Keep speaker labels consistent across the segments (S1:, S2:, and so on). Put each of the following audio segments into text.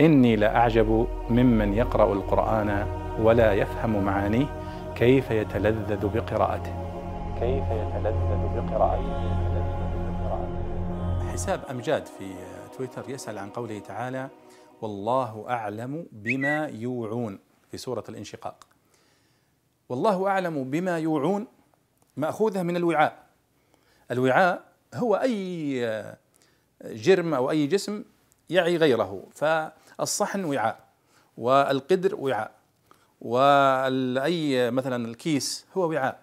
S1: إني لأعجب ممن يقرأ القرآن ولا يفهم معانيه كيف يتلذذ بقراءته. كيف يتلذذ بقراءته. حساب أمجاد في تويتر يسأل عن قوله تعالى والله أعلم بما يوعون في سورة الانشقاق. والله أعلم بما يوعون مأخوذة من الوعاء. الوعاء هو أي جرم أو أي جسم يعي غيره. فالصحن وعاء والقدر وعاء وأي مثلا الكيس هو وعاء.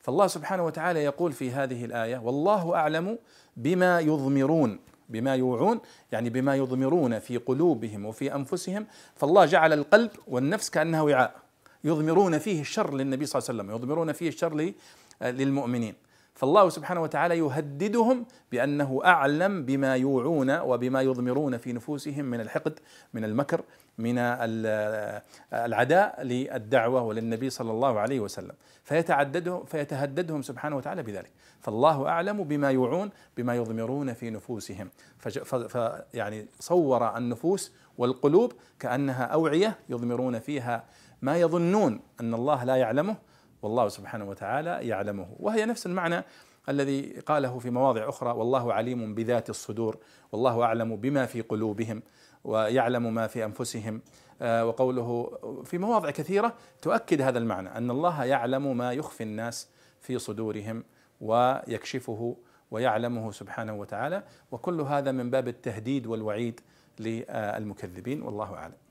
S1: فالله سبحانه وتعالى يقول في هذه الآية والله أعلم بما يضمرون بما يوعون يعني بما يضمرون في قلوبهم وفي أنفسهم. فالله جعل القلب والنفس كأنها وعاء. يضمرون فيه الشر للنبي صلى الله عليه وسلم يضمرون فيه الشر للمؤمنين. فالله سبحانه وتعالى يهددهم بأنه أعلم بما يوعون وبما يضمرون في نفوسهم من الحقد من المكر من العداء للدعوة وللنبي صلى الله عليه وسلم. فيتعددهم فيتهددهم سبحانه وتعالى بذلك. فالله أعلم بما يوعون بما يضمرون في نفوسهم. فيعني صور النفوس والقلوب كأنها أوعية يضمرون فيها ما يظنون أن الله لا يعلمه والله سبحانه وتعالى يعلمه. وهي نفس المعنى الذي قاله في مواضع أخرى والله عليم بذات الصدور والله أعلم بما في قلوبهم ويعلم ما في أنفسهم. آه، وقوله في مواضع كثيرة تؤكد هذا المعنى أن الله يعلم ما يخفي الناس في صدورهم ويكشفه ويعلمه سبحانه وتعالى. وكل هذا من باب التهديد والوعيد للمكذبين والله أعلم.